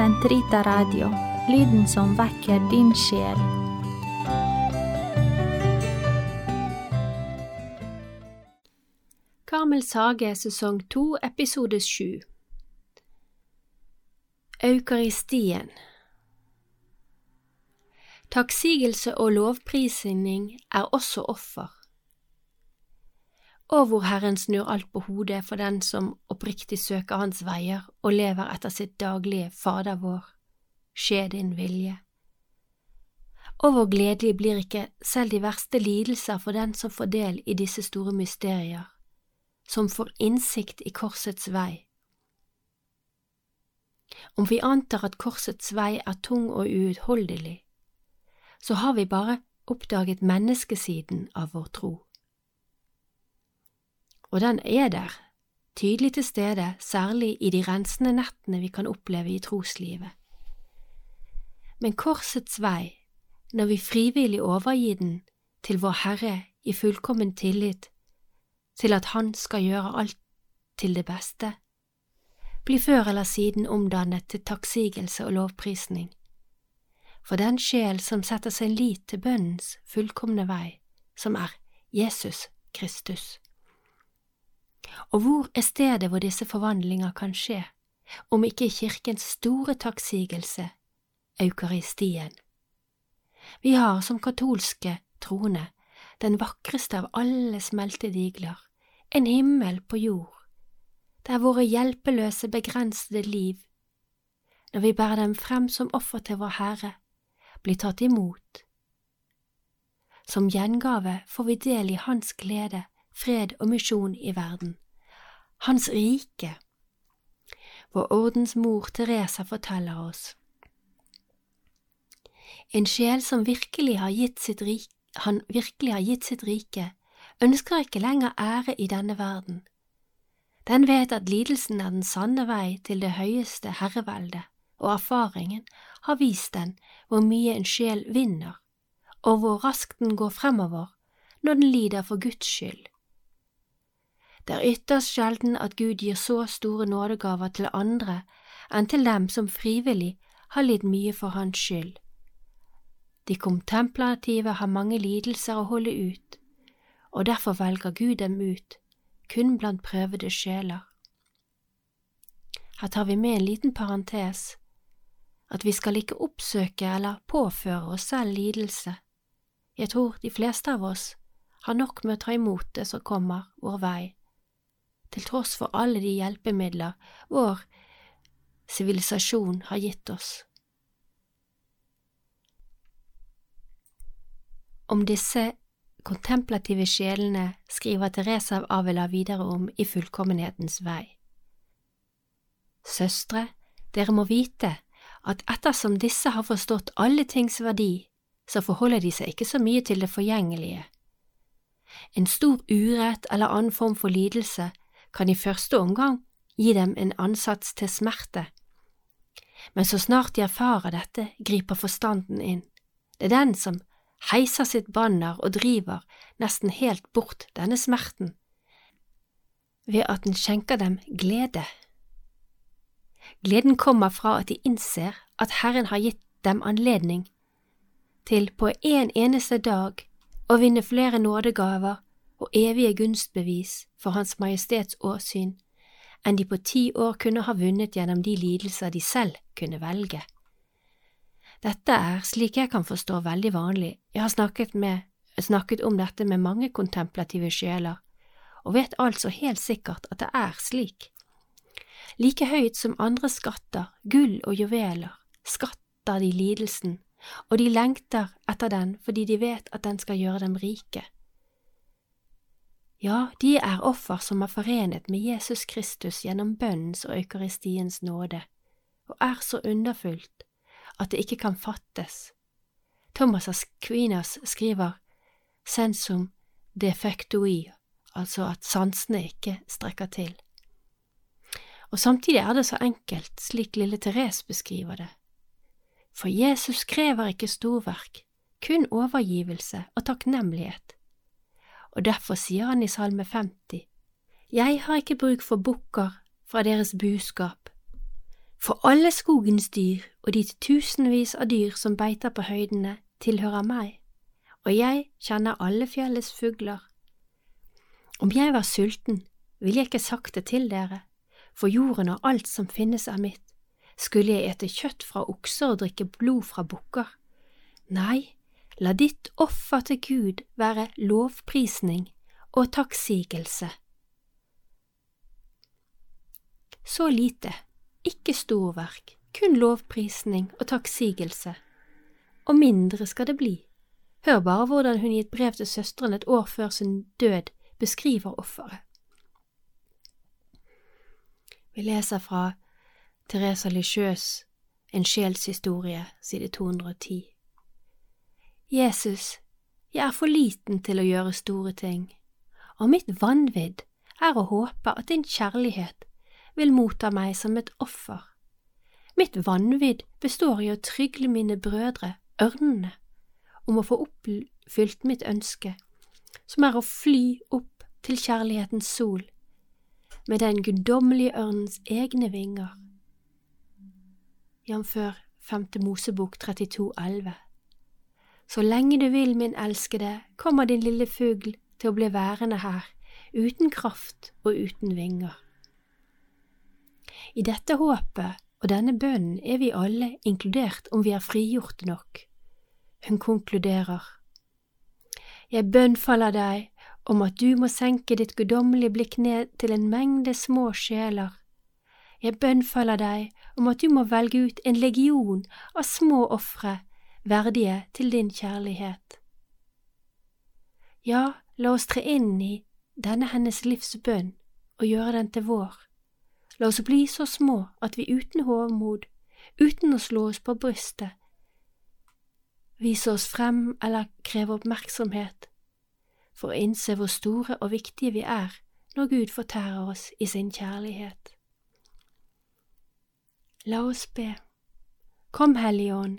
Sentrita Radio, lyden som vekker din sjel. Karmel hage sesong 2 episode 7 Eukaristien. Takksigelse og lovprisning er også offer og hvor Herren snur alt på hodet for den som oppriktig søker Hans veier og lever etter sitt daglige Fader vår, skje din vilje. Og hvor gledelig blir ikke selv de verste lidelser for den som får del i disse store mysterier, som får innsikt i korsets vei. Om vi antar at korsets vei er tung og uutholdelig, så har vi bare oppdaget menneskesiden av vår tro og den er der, tydelig til stede, særlig i de rensende nettene vi kan oppleve i troslivet. Men korsets vei, når vi frivillig overgir den til vår Herre i fullkommen tillit til at Han skal gjøre alt til det beste, blir før eller siden omdannet til takksigelse og lovprisning. For den sjel som setter sin lit til bønnens fullkomne vei, som er Jesus Kristus. Og hvor er stedet hvor disse forvandlinger kan skje, om ikke kirkens store takksigelse, eukaristien? Vi har som katolske troende den vakreste av alle smeltedigler, en himmel på jord, der våre hjelpeløse, begrensede liv, når vi bærer dem frem som offer til vår Herre, blir tatt imot. Som gjengave får vi del i Hans glede fred og misjon i verden. Hans rike. Vår ordens mor Teresa forteller oss. En sjel som virkelig har gitt sitt rike, han virkelig har gitt sitt rike, ønsker ikke lenger ære i denne verden. Den vet at lidelsen er den sanne vei til det høyeste herreveldet, og erfaringen har vist den hvor mye en sjel vinner, og hvor raskt den går fremover når den lider for Guds skyld. Det er ytterst sjelden at Gud gir så store nådegaver til andre enn til dem som frivillig har lidd mye for hans skyld. De kontemplative har mange lidelser å holde ut, og derfor velger Gud dem ut, kun blant prøvede sjeler. Her tar vi med en liten parentes, at vi skal ikke oppsøke eller påføre oss selv lidelse. Jeg tror de fleste av oss har nok med å ta imot det som kommer vår vei til tross for alle de hjelpemidler vår sivilisasjon har gitt oss. Om disse kontemplative sjelene skriver Teresa av Avila videre om i Fullkommenhetens vei. Søstre, dere må vite at ettersom disse har forstått alle tings verdi, så forholder de seg ikke så mye til det forgjengelige. En stor urett eller annen form for lidelse kan i første omgang gi dem en ansats til smerte, men så snart de erfarer dette, griper forstanden inn. Det er den som heiser sitt banner og driver nesten helt bort denne smerten, ved at den skjenker dem glede. Gleden kommer fra at de innser at Herren har gitt dem anledning til på en eneste dag å vinne flere nådegaver og evige gunstbevis for Hans Majestets åsyn enn de på ti år kunne ha vunnet gjennom de lidelser de selv kunne velge. Dette er, slik jeg kan forstå, veldig vanlig, jeg har snakket, med, snakket om dette med mange kontemplative sjeler, og vet altså helt sikkert at det er slik. Like høyt som andre skatter, gull og juveler, skatter de lidelsen, og de lengter etter den fordi de vet at den skal gjøre dem rike. Ja, de er offer som er forenet med Jesus Kristus gjennom bønnens og eukaristiens nåde, og er så underfullt at det ikke kan fattes. Thomas Aquinas skriver sensum defectui, altså at sansene ikke strekker til. Og samtidig er det så enkelt, slik lille Therese beskriver det. For Jesus krever ikke storverk, kun overgivelse og takknemlighet og derfor sier han i Salme 50, Jeg har ikke bruk for bukker fra deres buskap, For alle skogens dyr og de tusenvis av dyr som beiter på høydene, tilhører meg, og jeg kjenner alle fjellets fugler. Om jeg var sulten, ville jeg ikke sagt det til dere, for jorden og alt som finnes er mitt. Skulle jeg ete kjøtt fra okser og drikke blod fra bukker? Nei, la ditt offer til Gud være lovprisning og takksigelse. Så lite, ikke storverk, kun lovprisning og takksigelse. Og mindre skal det bli. Hør bare hvordan hun i et brev til søsteren et år før sin død beskriver offeret. Vi leser fra Teresa Lisieux En sjels historie, side 210. Jesus, jeg er for liten til å gjøre store ting, og mitt vanvidd er å håpe at din kjærlighet vil motta meg som et offer. Mitt vanvidd består i å trygle mine brødre, ørnene, om å få oppfylt mitt ønske, som er å fly opp til kjærlighetens sol med den guddommelige ørnens egne vinger, jf. 5. Mosebok 32,11. Så lenge du vil, min elskede, kommer din lille fugl til å bli værende her, uten kraft og uten vinger. I dette håpet og denne bønnen er vi alle inkludert om vi er frigjorte nok. Hun konkluderer. Jeg bønnfaller deg om at du må senke ditt guddommelige blikk ned til en mengde små sjeler. Jeg bønnfaller deg om at du må velge ut en legion av små ofre verdige til din kjærlighet. Ja, la oss tre inn i denne hennes livs bønn og gjøre den til vår. La oss bli så små at vi uten hovmod, uten å slå oss på brystet, viser oss frem eller krever oppmerksomhet, for å innse hvor store og viktige vi er når Gud fortærer oss i sin kjærlighet. La oss be. Kom, Hellige Ånd,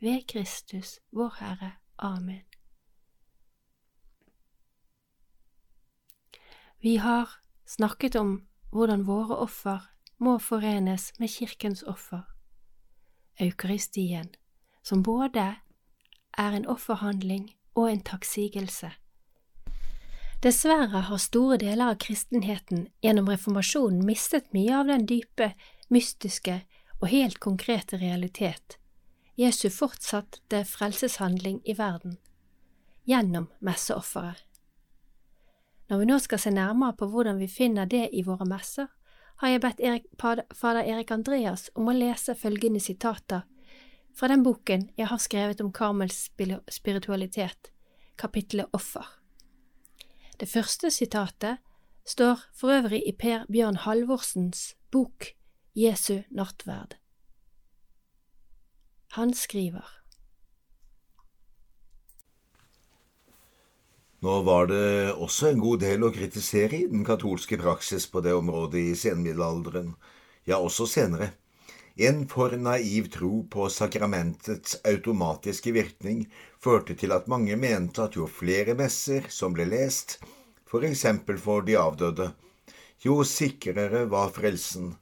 Ved Kristus, vår Herre. Amen. Vi har snakket om hvordan våre offer må forenes med kirkens offer, eukaristien, som både er en offerhandling og en takksigelse. Dessverre har store deler av kristenheten gjennom reformasjonen mistet mye av den dype, mystiske og helt konkrete realitet, Jesu fortsatte frelseshandling i verden, gjennom messeofferet. Når vi nå skal se nærmere på hvordan vi finner det i våre messer, har jeg bedt Erik, fader Erik Andreas om å lese følgende sitater fra den boken jeg har skrevet om Karmels spiritualitet, kapittelet Offer. Det første sitatet står for øvrig i Per Bjørn Halvorsens bok Jesu nattverd. Han skriver Nå var det også en god del å kritisere i den katolske praksis på det området i senmiddelalderen, ja, også senere. En for naiv tro på sakramentets automatiske virkning førte til at mange mente at jo flere messer som ble lest, for eksempel for de avdøde, jo sikrere var frelsen.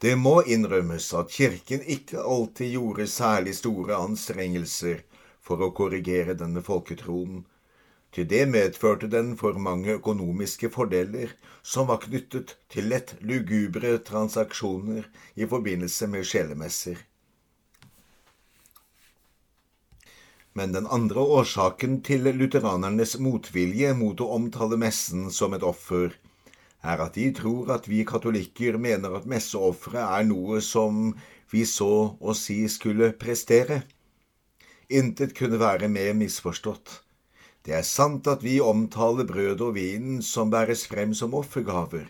Det må innrømmes at kirken ikke alltid gjorde særlig store anstrengelser for å korrigere denne folketroen, til det medførte den for mange økonomiske fordeler som var knyttet til lett lugubre transaksjoner i forbindelse med sjelemesser. Men den andre årsaken til lutheranernes motvilje mot å omtale messen som et offer, er at de tror at vi katolikker mener at messeofferet er noe som vi så å si skulle prestere. Intet kunne være mer misforstått. Det er sant at vi omtaler brødet og vinen som bæres frem som offergaver.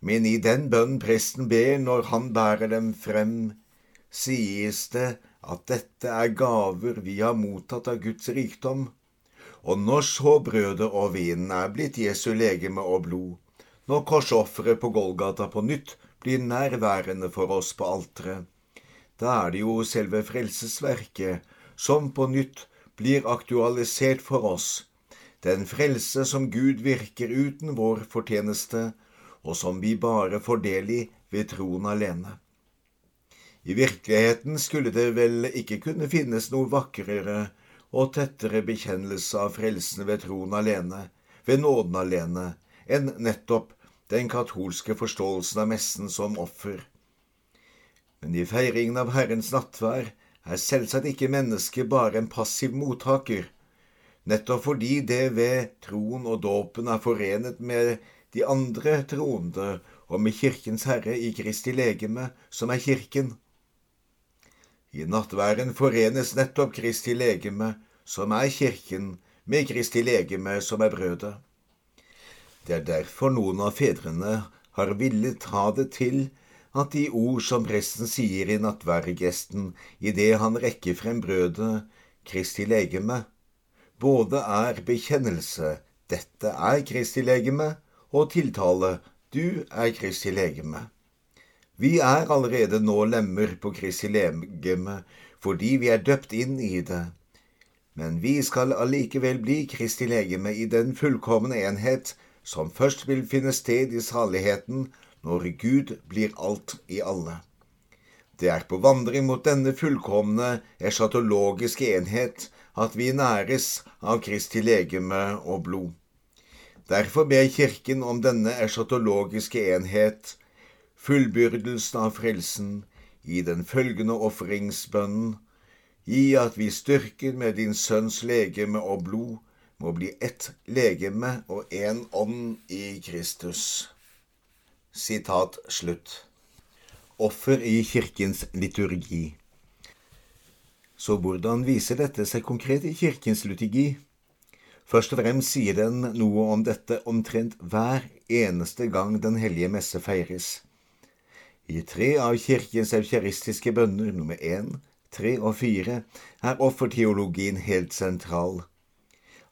men i den bønn presten ber når han bærer dem frem, sies det at dette er gaver vi har mottatt av Guds rikdom. Og når så brødet og vinen er blitt Jesu legeme og blod, når korsofferet på Golgata på nytt blir nærværende for oss på alteret, da er det jo selve frelsesverket som på nytt blir aktualisert for oss, den frelse som Gud virker uten vår fortjeneste, og som vi bare får del i ved troen alene. I virkeligheten skulle det vel ikke kunne finnes noe vakrere og tettere bekjennelse av frelsen ved troen alene, ved nåden alene, enn nettopp den katolske forståelsen av messen som offer. Men i feiringen av Herrens nattvær er selvsagt ikke mennesket bare en passiv mottaker, nettopp fordi det ved troen og dåpen er forenet med de andre troende og med Kirkens Herre i Kristi legeme, som er Kirken. I nattværen forenes nettopp Kristi legeme, som er Kirken, med Kristi legeme, som er brødet. Det er derfor noen av fedrene har villet ha det til at de ord som presten sier i nattværgesten idet han rekker frem brødet, Kristi legeme, både er bekjennelse, dette er Kristi legeme, og tiltale Du er Kristi legeme. Vi er allerede nå lemmer på Kristi legeme fordi vi er døpt inn i det, men vi skal allikevel bli Kristi legeme i den fullkomne enhet som først vil finne sted i saligheten når Gud blir alt i alle. Det er på vandring mot denne fullkomne eschatologiske enhet at vi næres av Kristi legeme og blod. Derfor ber Kirken om denne eschatologiske enhet, fullbyrdelsen av frelsen, i den følgende ofringsbønnen, gi at vi styrker med din Sønns legeme og blod må bli ett legeme og én ånd i Kristus. Sitat slutt. Offer i kirkens liturgi. Så hvordan viser dette seg konkret i kirkens liturgi? Først og fremst sier den noe om dette omtrent hver eneste gang Den hellige messe feires. I tre av kirkens eukaristiske bønner, nummer én, tre og fire, er offerteologien helt sentral.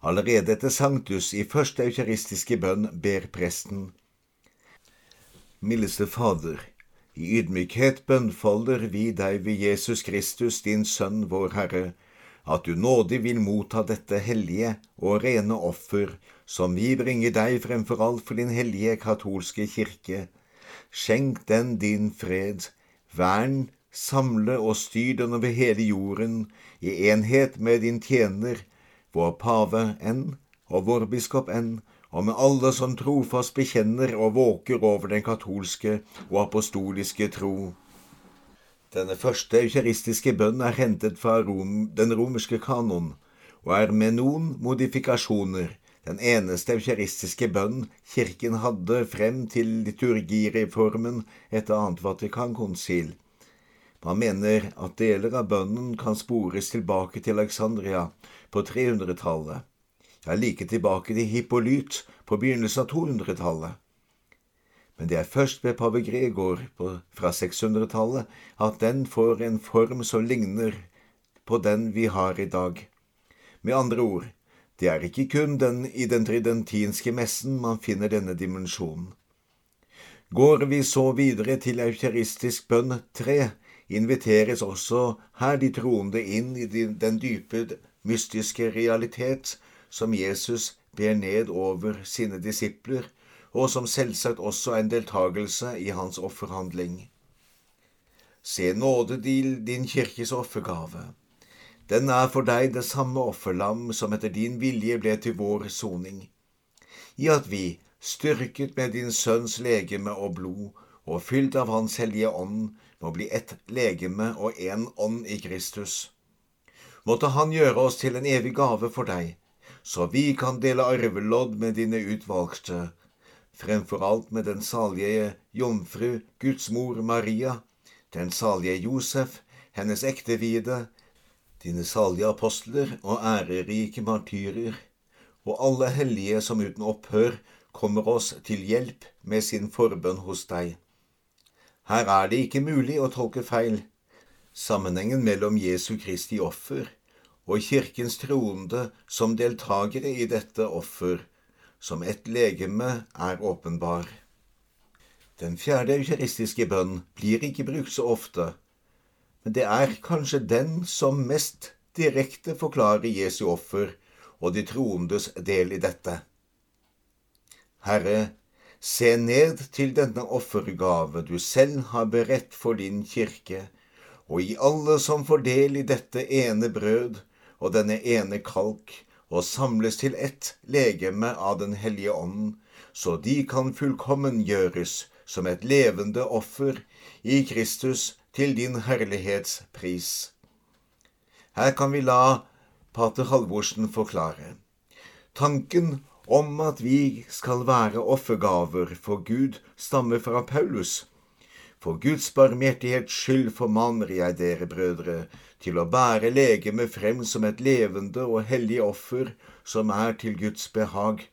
Allerede etter sanktus i første eukaristiske bønn ber presten. Mildeste Fader, i ydmykhet bønnfolder vi deg ved Jesus Kristus, din Sønn, vår Herre, at du nådig vil motta dette hellige og rene offer som vi bringer deg fremfor alt for din hellige katolske kirke. Skjenk den din fred, vern, samle og styr den over hele jorden i enhet med din tjener, vår pave enn og vår biskop enn, og med alle som trofast bekjenner og våker over den katolske og apostoliske tro. Denne første eukaristiske bønn er hentet fra Rom, den romerske kanon, og er med noen modifikasjoner den eneste eukaristiske bønn kirken hadde frem til liturgireformen etter annet Vatikankonsil. Man mener at deler av bønnen kan spores tilbake til Alexandria på 300-tallet, ja, like tilbake til Hippolyt på begynnelsen av 200-tallet men det er først ved pave Gregor fra 600-tallet at den får en form som ligner på den vi har i dag. Med andre ord, det er ikke kun den i den tridentinske messen man finner denne dimensjonen. Går vi så videre til eukaristisk bønn tre, inviteres også her de troende inn i den dype mystiske realitet som Jesus ber ned over sine disipler og som selvsagt også er en deltakelse i hans offerhandling. Se nåde til din kirkes offergave. Den er for deg det samme offerlam som etter din vilje ble til vår soning. I at vi, styrket med din sønns legeme og blod, og fylt av Hans hellige ånd, må bli ett legeme og én ånd i Kristus. Måtte Han gjøre oss til en evig gave for deg, så vi kan dele arvelodd med dine utvalgte, fremfor alt med den salige jomfru, Guds mor Maria, den salige Josef, hennes ektevide, dine salige apostler og ærerike martyrer, og alle hellige som uten opphør kommer oss til hjelp med sin forbønn hos deg. Her er det ikke mulig å tolke feil. Sammenhengen mellom Jesu Kristi offer og kirkens troende som deltakere i dette offer, som ett legeme, er åpenbar. Den fjerde eukaristiske bønn blir ikke brukt så ofte, men det er kanskje den som mest direkte forklarer Jesu offer og de troendes del i dette. Herre, se ned til denne offergave du selv har beredt for din kirke, og gi alle som får del i dette ene brød og denne ene kalk, og samles til ett legeme av Den hellige ånd, så de kan fullkommengjøres som et levende offer i Kristus til din herlighetspris. Her kan vi la pater Halvorsen forklare. Tanken om at vi skal være offergaver for Gud, stammer fra Paulus. For Guds barmhjertighets skyld formaner jeg dere, brødre, til å bære legemet frem som et levende og hellig offer som er til Guds behag.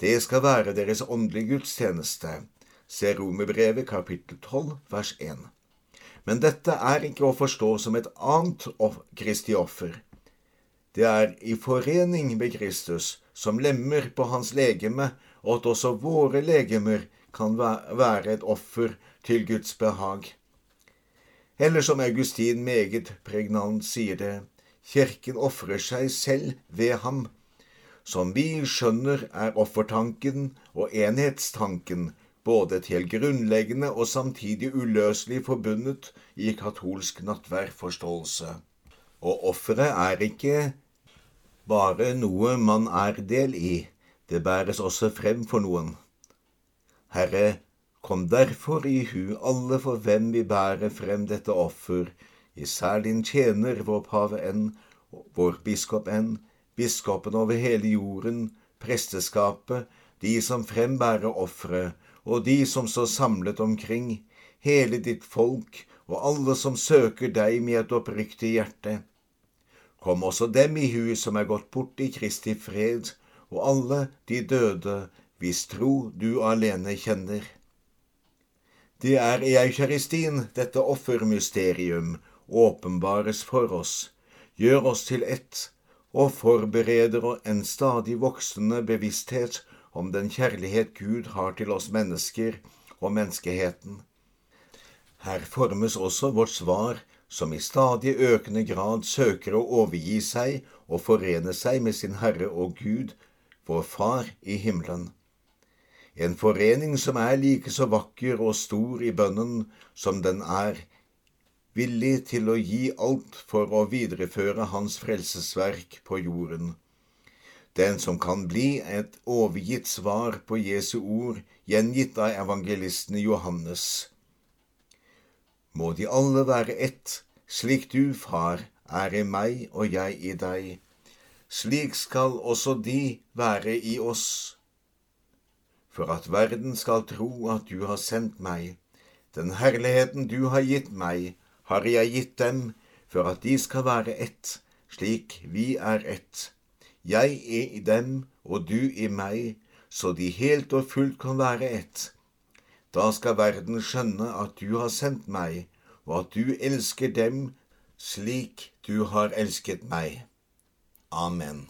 Det skal være deres åndelige gudstjeneste. Se Romerbrevet kapittel 12 vers 1. Men dette er ikke å forstå som et annet Kristi offer. Det er i forening med Kristus som lemmer på hans legeme, og at også våre legemer kan være et offer til Guds behag. Eller som Augustin meget pregnant sier det, Kirken ofrer seg selv ved ham. Som vi skjønner, er offertanken og enhetstanken både til grunnleggende og samtidig uløselig forbundet i katolsk nattverdforståelse. Og offeret er ikke bare noe man er del i, det bæres også frem for noen. Herre, kom derfor i hu alle for hvem vi bærer frem dette offer, især din tjener, vår pave enn, vår biskop enn, biskopen over hele jorden, presteskapet, de som frembærer ofre, og de som står samlet omkring, hele ditt folk og alle som søker deg med et oppriktig hjerte. Kom også dem i hu som er gått bort i Kristi fred, og alle de døde, hvis tro du alene kjenner. Det er i eukaristien dette offermysterium åpenbares for oss, gjør oss til ett og forbereder en stadig voksende bevissthet om den kjærlighet Gud har til oss mennesker og menneskeheten. Her formes også vårt svar, som i stadig økende grad søker å overgi seg og forene seg med sin Herre og Gud, vår Far i himmelen. En forening som er like så vakker og stor i bønnen som den er villig til å gi alt for å videreføre Hans frelsesverk på jorden den som kan bli et overgitt svar på Jesu ord gjengitt av evangelisten Johannes. Må de alle være ett, slik du, Far, er i meg og jeg i deg. Slik skal også de være i oss. For at verden skal tro at du har sendt meg, den herligheten du har gitt meg, har jeg gitt dem, for at de skal være ett, slik vi er ett jeg er i dem og du i meg, så de helt og fullt kan være ett. Da skal verden skjønne at du har sendt meg, og at du elsker dem slik du har elsket meg. Amen.